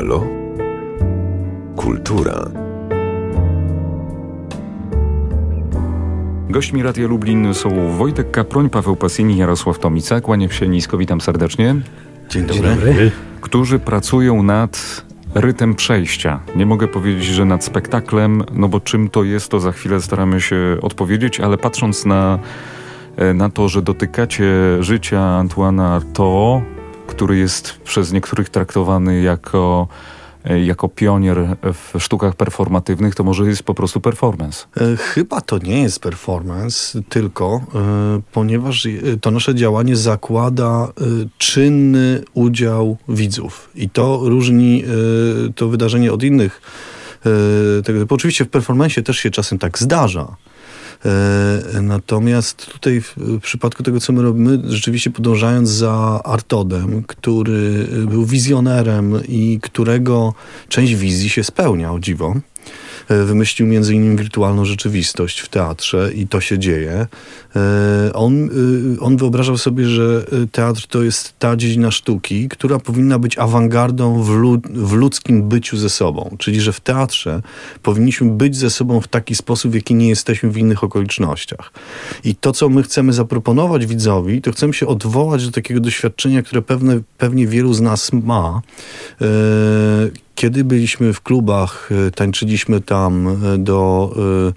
Halo? Kultura. Gośćmi Radia Lublin są Wojtek Kaproń, Paweł Pasini, Jarosław Tomica. Kłaniam się nisko, witam serdecznie. Dzień dobry. Dzień dobry. Którzy pracują nad rytem przejścia. Nie mogę powiedzieć, że nad spektaklem, no bo czym to jest, to za chwilę staramy się odpowiedzieć, ale patrząc na, e, na to, że dotykacie życia Antoana Artaud, który jest przez niektórych traktowany jako E, jako pionier w sztukach performatywnych, to może jest po prostu performance. E, chyba to nie jest performance, tylko e, ponieważ to nasze działanie zakłada czynny udział widzów. I to różni to wydarzenie od innych tego typu. Oczywiście w performance też się czasem tak zdarza. E, natomiast tutaj w przypadku tego, co my robimy, rzeczywiście podążając za Artodem, który był wizjonerem i którego część wizji się spełnia, o dziwo, E, wymyślił między innymi wirtualną rzeczywistość w teatrze i to się dzieje. E, on, e, on wyobrażał sobie, że teatr to jest ta dziedzina sztuki, która powinna być awangardą w, lud, w ludzkim byciu ze sobą. Czyli, że w teatrze powinniśmy być ze sobą w taki sposób, w jaki nie jesteśmy w innych okolicznościach. I to, co my chcemy zaproponować widzowi, to chcemy się odwołać do takiego doświadczenia, które pewne, pewnie wielu z nas ma, kiedy byliśmy w klubach, e, tańczyliśmy tam e, do, e,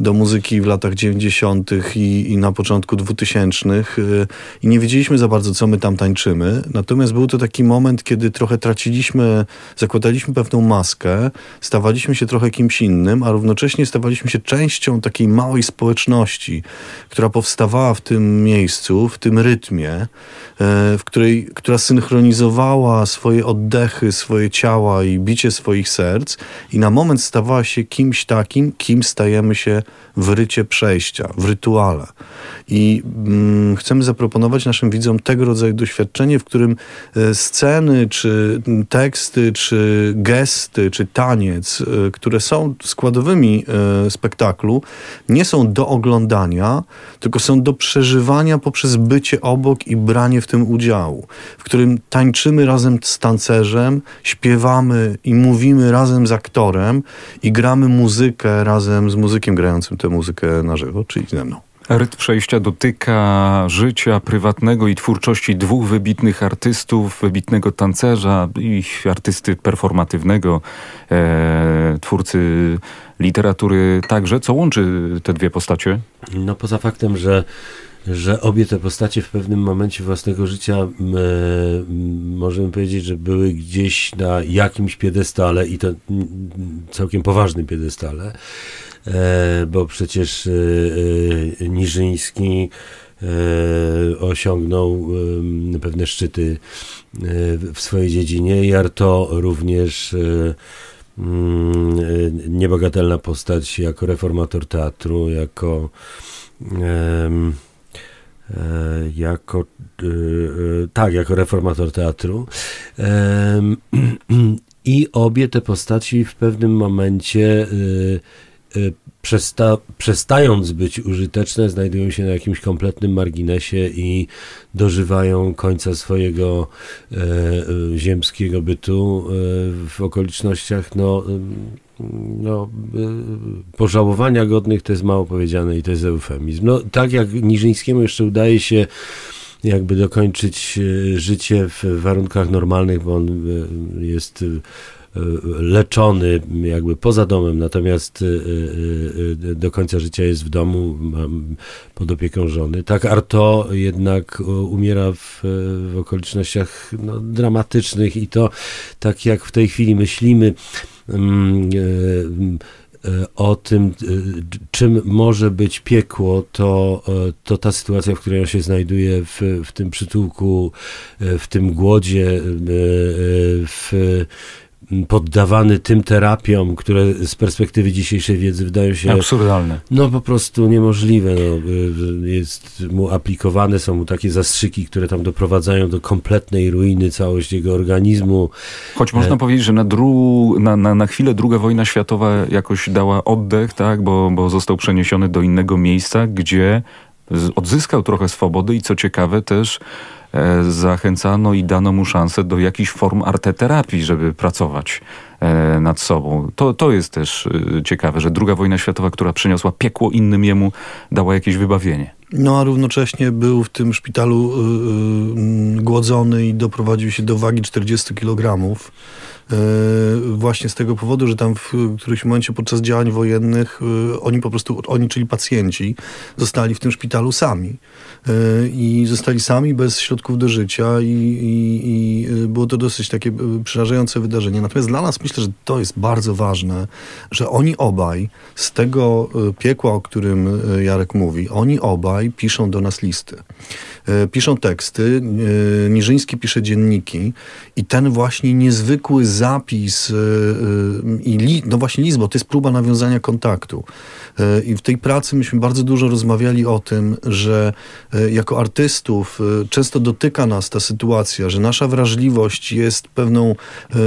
do muzyki w latach 90. I, i na początku 2000 i nie wiedzieliśmy za bardzo, co my tam tańczymy. Natomiast był to taki moment, kiedy trochę traciliśmy, zakładaliśmy pewną maskę, stawaliśmy się trochę kimś innym, a równocześnie stawaliśmy się częścią takiej małej społeczności, która powstawała w tym miejscu, w tym rytmie, w której, która synchronizowała swoje oddechy, swoje ciała i bicie swoich serc i na moment stawała się kimś takim, kim stajemy się w rycie przejścia, w rytuale. I mm, chcemy zaproponować naszym widzom tego rodzaju doświadczenie, w którym e, sceny, czy teksty, czy gesty, czy taniec, e, które są składowymi e, spektaklu, nie są do oglądania, tylko są do przeżywania poprzez bycie obok i branie w tym udziału, w którym tańczymy razem z tancerzem, śpiewamy i mówimy razem z aktorem i gramy muzykę razem z muzykiem grającym tę muzykę na żywo, czyli ze mną. Rytm przejścia dotyka życia prywatnego i twórczości dwóch wybitnych artystów, wybitnego tancerza i artysty performatywnego, e, twórcy literatury także. Co łączy te dwie postacie? No poza faktem, że że obie te postacie w pewnym momencie własnego życia e, możemy powiedzieć, że były gdzieś na jakimś piedestale i to całkiem poważnym piedestale, e, bo przecież e, e Niżyński e, osiągnął pewne szczyty e, w swojej dziedzinie. Jarto również mm, niebagatelna postać jako reformator teatru, jako E, jako e, e, tak, jako reformator teatru. I obie te postaci w pewnym momencie przesta przestając być użyteczne, znajdują się na jakimś kompletnym marginesie i dożywają końca swojego e, ziemskiego bytu e, w okolicznościach no, no, y, pożałowania godnych to jest mało powiedziane i to jest eufemizm. No, tak jak Niżyńskiemu jeszcze udaje się jakby dokończyć y, życie w warunkach normalnych, bo on y, jest leczony jakby poza domem, natomiast do końca życia jest w domu pod opieką żony. Tak Arto jednak umiera w, w okolicznościach no, dramatycznych i to tak jak w tej chwili myślimy, Mm, e, e, o tym, e, czym może być piekło, to, to ta sytuacja, w której on się znajduje w, w tym przytułku, w tym głodzie, w poddawany tym terapiom, które z perspektywy dzisiejszej wiedzy wydają się absurdalne. No po prostu niemożliwe. No, jest mu aplikowane, są mu takie zastrzyki, które tam doprowadzają do kompletnej ruiny całości jego organizmu. Choć można e... powiedzieć, że na, dru... na, na, na chwilę druga wojna światowa jakoś dała oddech, tak, bo, bo został przeniesiony do innego miejsca, gdzie odzyskał trochę swobody i co ciekawe też e, zachęcano i dano mu szansę do jakichś form arteterapii, żeby pracować e, nad sobą. To, to jest też e, ciekawe, że druga wojna światowa, która przyniosła piekło innym jemu, dała jakieś wybawienie. No a równocześnie był w tym szpitalu yy, głodzony i doprowadził się do wagi 40 kg. Yy, właśnie z tego powodu, że tam w którymś momencie podczas działań wojennych yy, oni po prostu, oni czyli pacjenci, zostali w tym szpitalu sami. Yy, I zostali sami bez środków do życia i, i, i było to dosyć takie przerażające wydarzenie. Natomiast dla nas myślę, że to jest bardzo ważne, że oni obaj z tego piekła, o którym Jarek mówi, oni obaj piszą do nas listy. Piszą teksty, Niżyński pisze dzienniki i ten właśnie niezwykły zapis y, y, i no właśnie list, bo to jest próba nawiązania kontaktu. Y, I w tej pracy myśmy bardzo dużo rozmawiali o tym, że jako artystów często dotyka nas ta sytuacja, że nasza wrażliwość jest pewną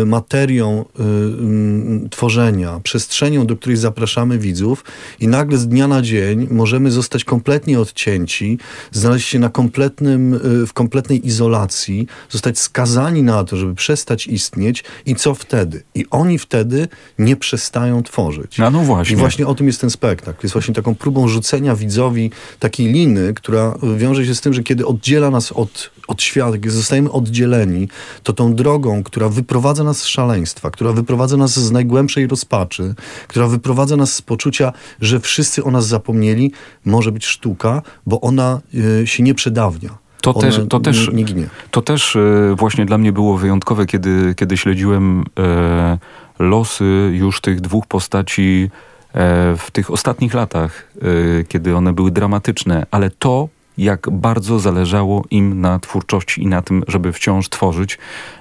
materią mm, tworzenia, przestrzenią, do której zapraszamy widzów i nagle z dnia na dzień możemy zostać kompletnie odcięci, znaleźć się na kompletnym, w kompletnej izolacji, zostać skazani na to, żeby przestać istnieć i co wtedy? I oni wtedy nie przestają tworzyć. A no właśnie. I właśnie o tym jest ten spektakl. Jest właśnie taką próbą rzucenia widzowi takiej liny, która wiąże się z tym, że kiedy oddziela nas od, od świata, kiedy zostajemy oddzieleni, to tą drogą, która wyprowadza nas z szaleństwa, która wyprowadza nas z najgłębszej rozpaczy, która wyprowadza nas z poczucia, że wszyscy o nas zapomnieli, może być sztuka, bo ona y, się nie przedawnia. To też, to, też, nie, nie to też właśnie dla mnie było wyjątkowe, kiedy, kiedy śledziłem e, losy już tych dwóch postaci e, w tych ostatnich latach, e, kiedy one były dramatyczne, ale to, jak bardzo zależało im na twórczości i na tym, żeby wciąż tworzyć.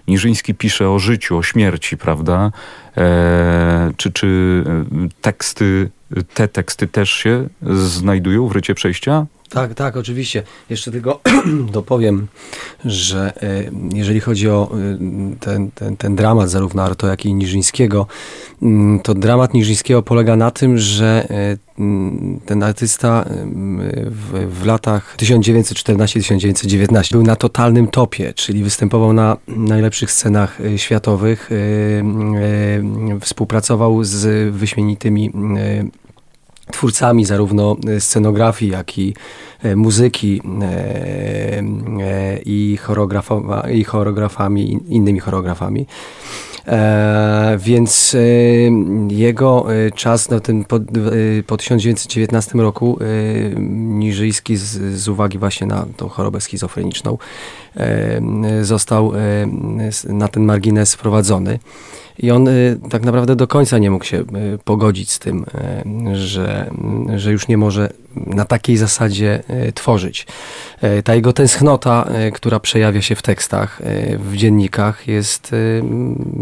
Niżyński pisze o życiu, o śmierci, prawda? E, czy, czy e, teksty, te teksty też się znajdują w rycie przejścia? Tak, tak, oczywiście. Jeszcze tylko dopowiem, że e, jeżeli chodzi o e, ten, ten, ten dramat zarówno Arto, jak i Niżyńskiego, mm, to dramat Niżyńskiego polega na tym, że e, mm, ten artysta w, w latach 1914-1919 był na totalnym topie, czyli występował na najlepszych scenach światowych, współpracował z wyśmienitymi twórcami zarówno scenografii, jak i e, muzyki e, e, i, i choreografami, innymi choreografami. E, więc e, jego czas no, ten po, po 1919 roku e, Niżyjski z, z, uwagi właśnie na tą chorobę schizofreniczną został na ten margines wprowadzony. I on y, tak naprawdę do końca nie mógł się y, pogodzić z tym, y, że, że już nie może na takiej zasadzie tworzyć. Ta jego tęsknota, która przejawia się w tekstach, w dziennikach, jest,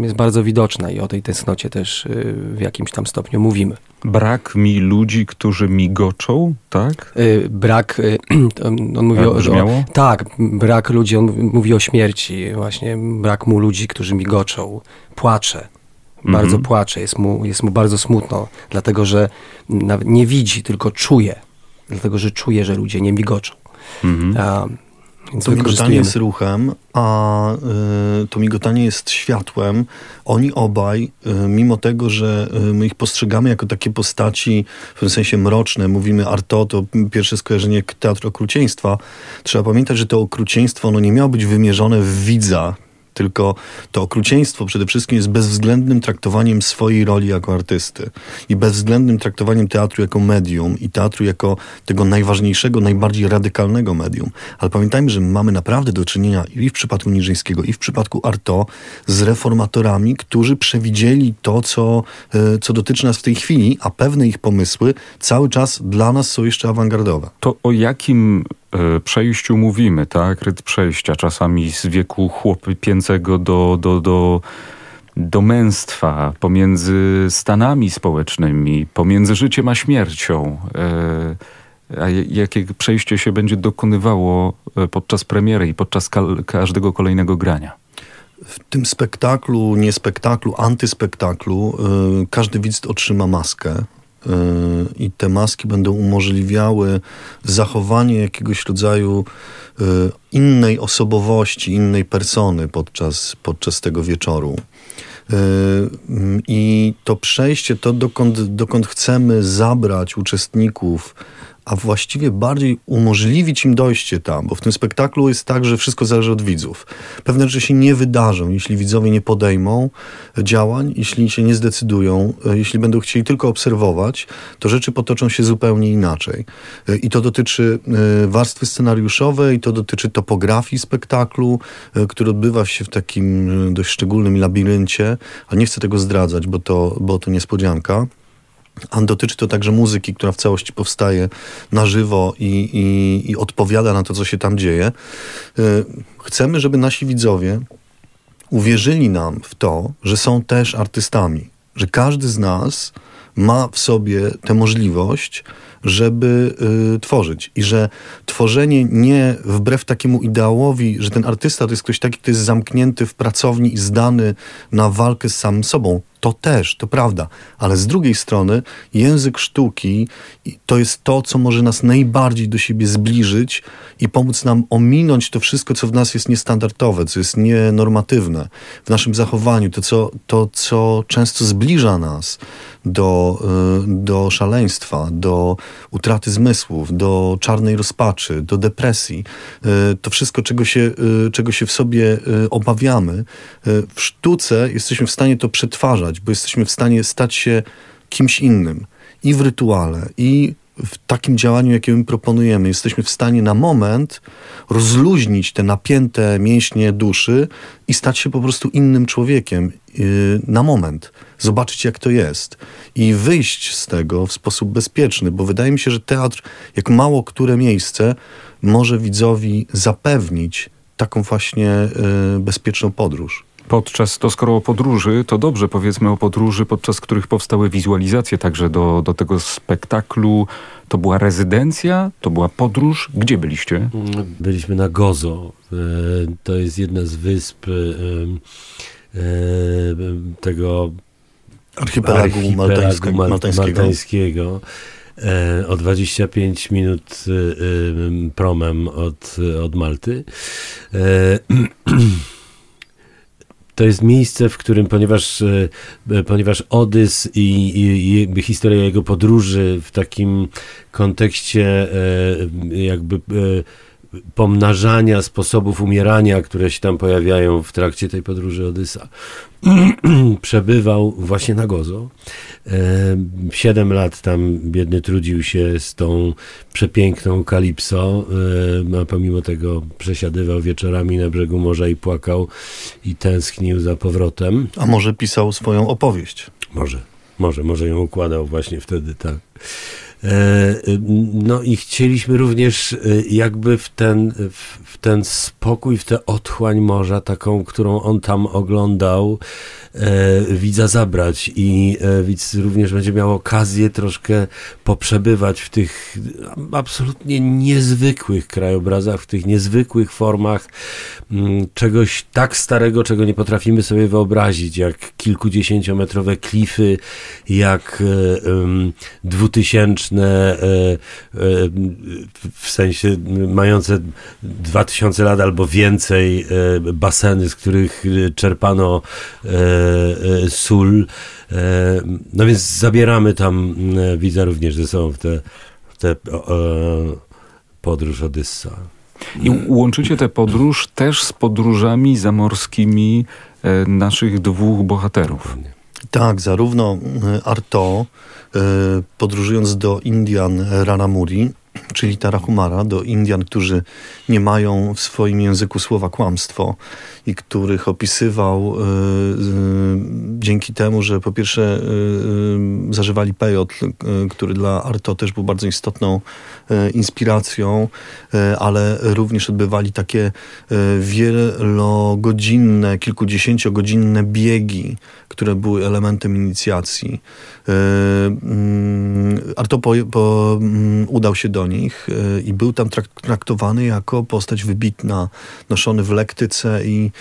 jest bardzo widoczna i o tej tęsknocie też w jakimś tam stopniu mówimy. Brak mi ludzi, którzy migoczą, tak? Brak, on mówi tak o, o, Tak, brak ludzi, on mówi o śmierci, właśnie brak mu ludzi, którzy migoczą, płacze. Bardzo mhm. płacze, jest mu, jest mu bardzo smutno, dlatego że nawet nie widzi, tylko czuje. Dlatego, że czuje, że ludzie nie migoczą. Mhm. To migotanie jest ruchem, a y, to migotanie jest światłem. Oni obaj, y, mimo tego, że y, my ich postrzegamy jako takie postaci w tym sensie mroczne, mówimy Arto, to pierwsze skojarzenie teatru okrucieństwa, trzeba pamiętać, że to okrucieństwo no, nie miało być wymierzone w widza, tylko to okrucieństwo przede wszystkim jest bezwzględnym traktowaniem swojej roli jako artysty i bezwzględnym traktowaniem teatru jako medium i teatru jako tego najważniejszego, najbardziej radykalnego medium. Ale pamiętajmy, że mamy naprawdę do czynienia i w przypadku Niżyńskiego, i w przypadku Arto z reformatorami, którzy przewidzieli to, co, e, co dotyczy nas w tej chwili, a pewne ich pomysły cały czas dla nas są jeszcze awangardowe. To o jakim przejściu mówimy, tak? Ryt przejścia, czasami z wieku chłopięcego do, do, do, do męstwa, pomiędzy stanami społecznymi, pomiędzy życiem a śmiercią. E, a jakie przejście się będzie dokonywało e, podczas premiery i podczas każdego kolejnego grania? W tym spektaklu, nie spektaklu, antyspektaklu, każdy widz otrzyma maskę i te maski będą umożliwiały zachowanie jakiegoś rodzaju innej osobowości, innej persony podczas, podczas tego wieczoru. I to przejście, to dokąd, dokąd chcemy zabrać uczestników a właściwie bardziej umożliwić im dojście tam, bo w tym spektaklu jest tak, że wszystko zależy od widzów. Pewne rzeczy się nie wydarzą, jeśli widzowie nie podejmą działań, jeśli się nie zdecydują, e, jeśli będą chcieli tylko obserwować, to rzeczy potoczą się zupełnie inaczej. E, I to dotyczy e, warstwy scenariuszowej, to dotyczy topografii spektaklu, który odbywa się w takim dość szczególnym labiryncie, a nie chcę tego zdradzać, bo to, bo to niespodzianka. A dotyczy to także muzyki, która w całości powstaje na żywo i, i, i odpowiada na to, co się tam dzieje. Y, chcemy, żeby nasi widzowie uwierzyli nam w to, że są też artystami, że każdy z nas ma w sobie tę możliwość, żeby y, tworzyć. I że tworzenie nie wbrew takiemu ideałowi, że ten artysta to jest ktoś taki, kto jest zamknięty w pracowni i zdany na walkę z samym sobą. To też, to prawda. Ale z drugiej strony język sztuki to jest to, co może nas najbardziej do siebie zbliżyć i pomóc nam ominąć to wszystko, co w nas jest niestandardowe, co jest nienormatywne w naszym zachowaniu, to, co, to, co często zbliża nas do, y, do szaleństwa, do utraty zmysłów, do czarnej rozpaczy, do depresji. Y, to wszystko, czego się, y, czego się w sobie obawiamy, w sztuce jesteśmy w stanie to przetwarzać, bo jesteśmy w stanie stać się kimś innym. I w rytuale, i w takim działaniu, jakie my proponujemy, jesteśmy w stanie na moment rozluźnić te napięte mięśnie duszy i stać się po prostu innym człowiekiem yy, na moment. Zobaczyć, jak to jest. I wyjść z tego w sposób bezpieczny, bo wydaje mi się, że teatr, jak mało które miejsce, może widzowi zapewnić taką właśnie yy, bezpieczną podróż podczas, to skoro o podróży, to dobrze powiedzmy o podróży, podczas których powstały wizualizacje także do, do tego spektaklu. To była rezydencja, to była podróż. Gdzie byliście? Byliśmy na Gozo. E, to jest jedna z wysp e, e, tego archipelagu, archipelagu maltańskiego. maltańskiego. O 25 minut promem od, od Malty. to jest miejsce, w którym, ponieważ, e, e, ponieważ Odys i, i, i historia jego podróży w takim kontekście e, jakby pomnażania sposobów umierania, które się tam pojawiają w trakcie tej podróży Odysa, przebywał właśnie na Gozo. Siedem lat tam biedny trudził się z tą przepiękną kalipso, a pomimo tego przesiadywał wieczorami na brzegu morza i płakał i tęsknił za powrotem. A może pisał swoją opowieść? Może, może, może ją układał właśnie wtedy, tak. E, no i chcieliśmy również e, jakby w ten, w ten spokój, w tę otchłań morza, taką, którą on tam oglądał, e, widza zabrać. I widz również będzie miał okazję troszkę poprzebywać w tych absolutnie niezwykłych krajobrazach, w tych niezwykłych formach mm, czegoś tak starego, czego nie potrafimy sobie wyobrazić, jak kilkudziesięciometrowe klify, jak dwutysięczne E, e, w sensie mające 2000 lat albo więcej e, baseny, z których czerpano sól. No więc zabieramy tam widza również ze sobą w tę te, te, podróż Odyssa. I łączycie tę podróż też z podróżami zamorskimi naszych dwóch bohaterów. Tak, zarówno Arto, E, podróżując do Indian Ranamuri, czyli Tarahumara, do Indian, którzy nie mają w swoim języku słowa kłamstwo i których opisywał y, y, dzięki temu, że po pierwsze y, zażywali pejot, który dla Arto też był bardzo istotną inspiracją, ale również odbywali takie wielogodzinne, kilkudziesięciogodzinne biegi, które były elementem inicjacji. Arto po, po, udał się do nich e, i był tam traktowany jako postać wybitna, noszony w lektyce i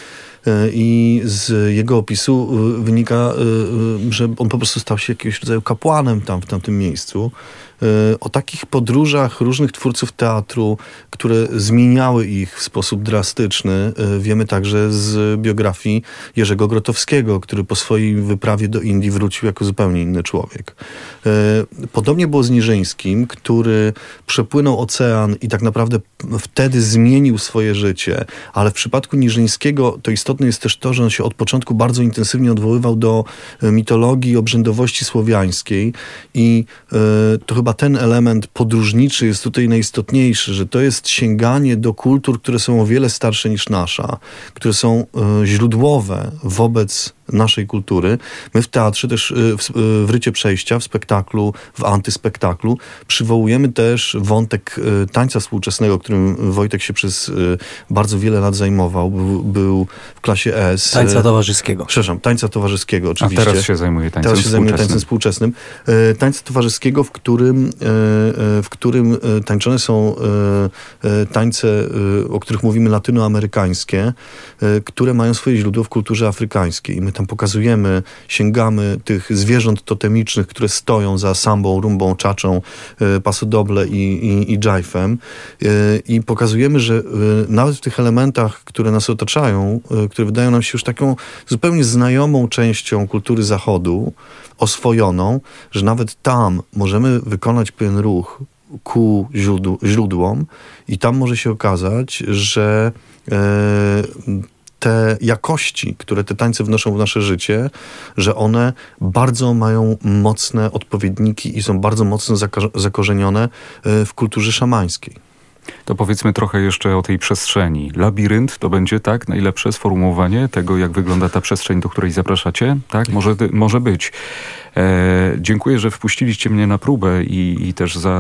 E, i z jego opisu e, wynika, że on po prostu stał się jakiegoś rodzaju kapłanem tam w tamtym miejscu. O takich podróżach różnych twórców teatru, które zmieniały ich w sposób drastyczny, wiemy także z biografii Jerzego Grotowskiego, który po swojej wyprawie do Indii wrócił jako zupełnie inny człowiek. Podobnie było z Niżyńskim, który przepłynął ocean i tak naprawdę wtedy zmienił swoje życie, ale w przypadku Niżyńskiego to istotne jest też to, że on się od początku bardzo intensywnie odwoływał do e, mitologii obrzędowości słowiańskiej i to chyba ten element podróżniczy jest tutaj najistotniejszy, że to jest sięganie do kultur, które są o wiele starsze niż nasza, które są y, źródłowe wobec naszej kultury. My w teatrze też w, w Rycie Przejścia, w spektaklu, w antyspektaklu przywołujemy też wątek tańca współczesnego, którym Wojtek się przez bardzo wiele lat zajmował. Był, był w klasie S. Tańca towarzyskiego. Przepraszam, tańca towarzyskiego oczywiście. A teraz się zajmuje tańcem Teraz się zajmuje tańcem współczesnym. Tańca towarzyskiego, w którym, w którym tańczone są tańce, o których mówimy latynoamerykańskie, które mają swoje źródło w kulturze afrykańskiej. I my tam pokazujemy, sięgamy tych zwierząt totemicznych, które stoją za sambą, rumbą, czaczą, pasodoble i, i, i dżajfem. I pokazujemy, że nawet w tych elementach, które nas otaczają, które wydają nam się już taką zupełnie znajomą częścią kultury Zachodu, oswojoną, że nawet tam możemy wykonać pewien ruch ku źródłom i tam może się okazać, że e, te jakości, które te tańce wnoszą w nasze życie, że one bardzo mają mocne odpowiedniki i są bardzo mocno zakorzenione e, w kulturze szamańskiej. To powiedzmy trochę jeszcze o tej przestrzeni. Labirynt to będzie tak najlepsze sformułowanie tego, jak wygląda ta przestrzeń, do której zapraszacie? Tak, może, może być. E, dziękuję, że wpuściliście mnie na próbę i, i też za,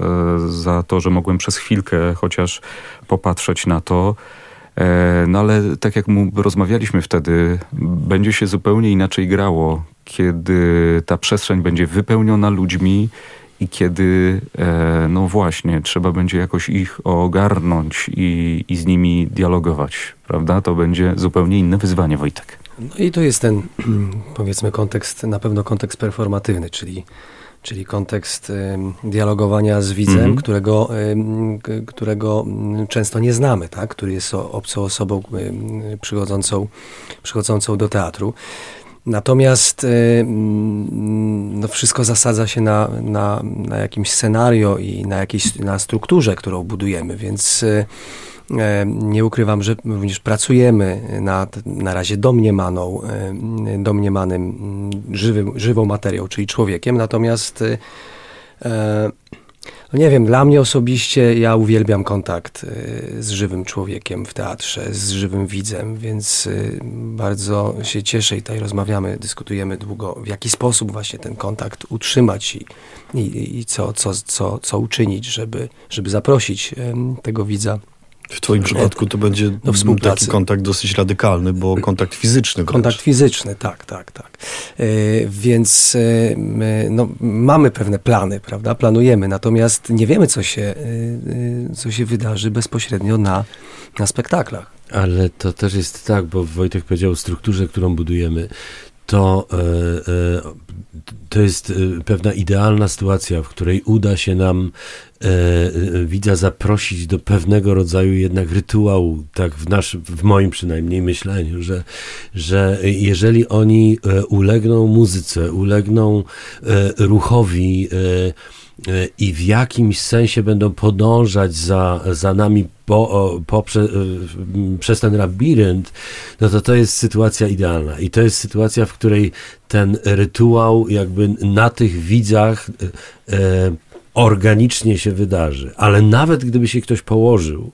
e, za to, że mogłem przez chwilkę chociaż popatrzeć na to. E, no ale tak jak mu rozmawialiśmy wtedy, będzie się zupełnie inaczej grało, kiedy ta przestrzeń będzie wypełniona ludźmi i kiedy, e, no właśnie, trzeba będzie jakoś ich ogarnąć i, i z nimi dialogować, prawda? To będzie zupełnie inne wyzwanie, Wojtek. No i to jest ten, powiedzmy, kontekst, na pewno kontekst performatywny, czyli, czyli kontekst dialogowania z widzem, mm -hmm. którego, którego często nie znamy, tak? który jest obcą osobą przychodzącą, przychodzącą do teatru. Natomiast no wszystko zasadza się na, na, na jakimś scenario i na jakiejś na strukturze, którą budujemy, więc nie ukrywam, że również pracujemy nad na razie domniemaną, y, domniemanym mm, żywym, żywą materią, czyli człowiekiem, natomiast e, no nie wiem, dla mnie osobiście ja uwielbiam kontakt z żywym człowiekiem w teatrze, z żywym widzem, więc bardzo się cieszę i tutaj rozmawiamy, dyskutujemy długo, w jaki sposób właśnie ten kontakt utrzymać i, i, i co, co, co, co uczynić, żeby, żeby zaprosić tego widza w Twoim przypadku to będzie no, taki kontakt dosyć radykalny, bo kontakt fizyczny. Kontakt fizyczny, tak, tak, tak. E, więc e, my, no, mamy pewne plany, prawda? Planujemy, natomiast nie wiemy, co się, e, co się wydarzy bezpośrednio na, na spektaklach. Ale to też jest tak, bo Wojtek powiedział o strukturze, którą budujemy to, e, e, to jest e, pewna idealna sytuacja, w której uda się nam widza zaprosić do pewnego rodzaju jednak rytuału, tak w, nasz, w moim przynajmniej myśleniu, że, że jeżeli oni ulegną muzyce, ulegną ruchowi, i w jakimś sensie będą podążać za, za nami po, po, prze, przez ten labirynt, no to to jest sytuacja idealna. I to jest sytuacja, w której ten rytuał jakby na tych widzach e, organicznie się wydarzy. Ale nawet gdyby się ktoś położył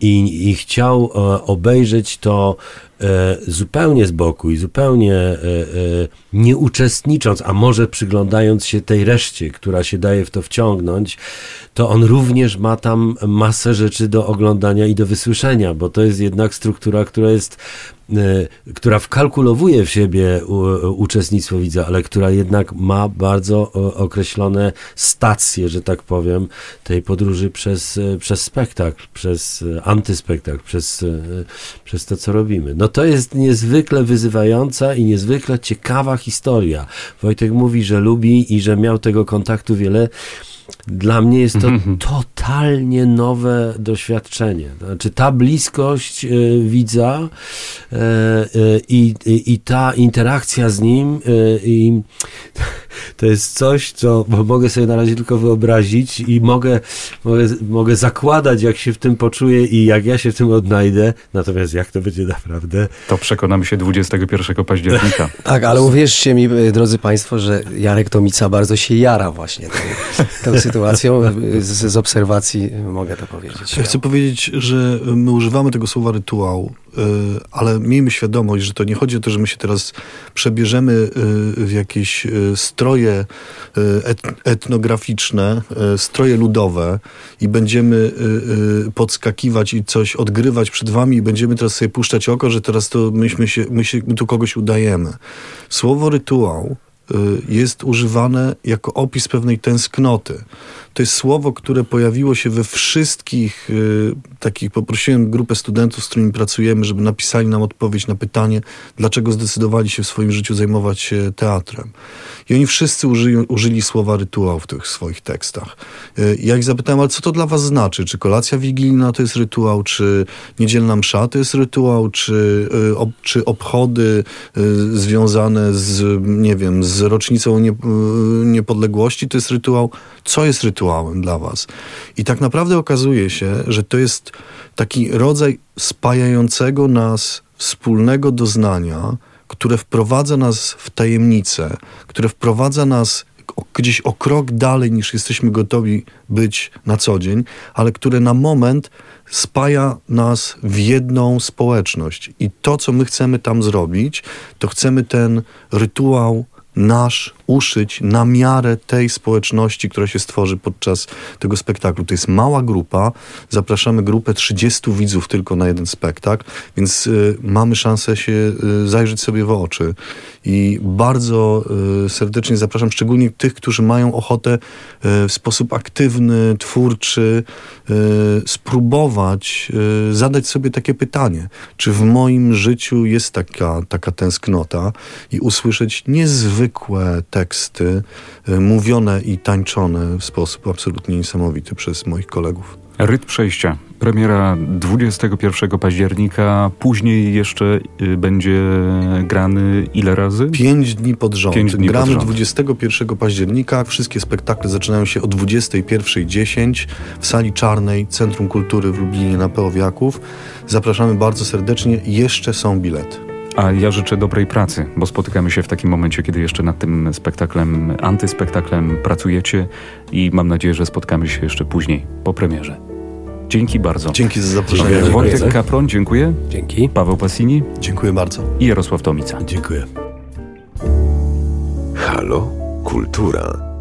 i, i chciał obejrzeć to zupełnie z boku i zupełnie e, e, nie uczestnicząc, a może przyglądając się tej reszcie, która się daje w to wciągnąć, to on również ma tam masę rzeczy do oglądania i do wysłyszenia, bo to jest jednak struktura, która jest E, która wkalkulowuje w siebie uczestnictwo widza, ale która jednak ma bardzo określone stacje, że tak powiem, tej podróży przez, e, przez spektakl, przez e, antyspektakl, przez, przez to, co robimy. No to jest niezwykle wyzywająca i niezwykle ciekawa historia. Wojtek mówi, że lubi i że miał tego kontaktu wiele. Dla mnie jest to mhm. totalnie nowe doświadczenie. Znaczy ta bliskość y, widza y, y, i, i ta interakcja z nim i to jest coś, co mogę sobie na razie tylko wyobrazić i mogę, mogę, mogę zakładać, jak się w tym poczuję i jak ja się w tym odnajdę. Natomiast jak to będzie naprawdę... To przekonamy się 21 października. tak, ale uwierzcie mi, drodzy Państwo, że Jarek Tomica bardzo się jara właśnie tą, tą sytuacją. Z, z obserwacji mogę to powiedzieć. Chcę powiedzieć, że my używamy tego słowa rytuał Y, ale miejmy świadomość, że to nie chodzi o to, że my się teraz przebierzemy y, w jakieś y, stroje etnograficzne, stroje ludowe i będziemy podskakiwać i coś odgrywać przed wami i będziemy teraz sobie puszczać oko, że teraz to myśmy się, my, się, tu kogoś udajemy. Słowo rytuał jest używane jako opis pewnej tęsknoty. To jest słowo, które pojawiło się we wszystkich y, takich, poprosiłem grupę studentów, z którymi pracujemy, żeby napisali nam odpowiedź na pytanie, dlaczego zdecydowali się w swoim życiu zajmować się teatrem. I oni wszyscy użyli, użyli słowa rytuał w tych swoich tekstach. Y, ja ich zapytałem, ale co to dla was znaczy? Czy kolacja wigilijna to jest rytuał, czy niedzielna msza to jest rytuał, czy, y, ob, czy obchody y, związane z, nie wiem, z rocznicą nie, y, niepodległości to jest rytuał? Co jest rytuał? Rytuałem dla was. I tak naprawdę okazuje się, że to jest taki rodzaj spajającego nas wspólnego doznania, które wprowadza nas w tajemnicę, które wprowadza nas gdzieś o krok dalej niż jesteśmy gotowi być na co dzień, ale które na moment spaja nas w jedną społeczność. I to, co my chcemy tam zrobić, to chcemy ten rytuał nasz uszyć na miarę tej społeczności, która się stworzy podczas tego spektaklu. To jest mała grupa, zapraszamy grupę 30 widzów tylko na jeden spektakl, więc y, mamy szansę się y, zajrzeć sobie w oczy. I bardzo y, serdecznie zapraszam szczególnie tych, którzy mają ochotę y, w sposób aktywny, twórczy y, spróbować zadać sobie takie pytanie, czy w moim życiu jest taka, taka tęsknota i usłyszeć niezwykłe teksty mówione i tańczone w sposób absolutnie niesamowity przez moich kolegów. Ryt przejścia. Premiera 21 października. Później jeszcze y, będzie grany ile razy? Pięć dni pod rząd. Pięć dni Gramy pod rząd. 21 października. Wszystkie spektakle zaczynają się o 21.10 w sali czarnej Centrum Kultury w Lublinie na Peowiaków. Zapraszamy bardzo serdecznie. Jeszcze są bilety. A ja życzę dobrej pracy, bo spotykamy się w takim momencie, kiedy jeszcze nad tym spektaklem, antyspektaklem pracujecie i mam nadzieję, że spotkamy się jeszcze później, po premierze. Dzięki bardzo. Dzięki za zaproszenie. Wojtek Kapron, dziękuję. Dzięki. Paweł Passini. Dziękuję bardzo. I Jarosław Tomica. Dziękuję. Halo? Kultura.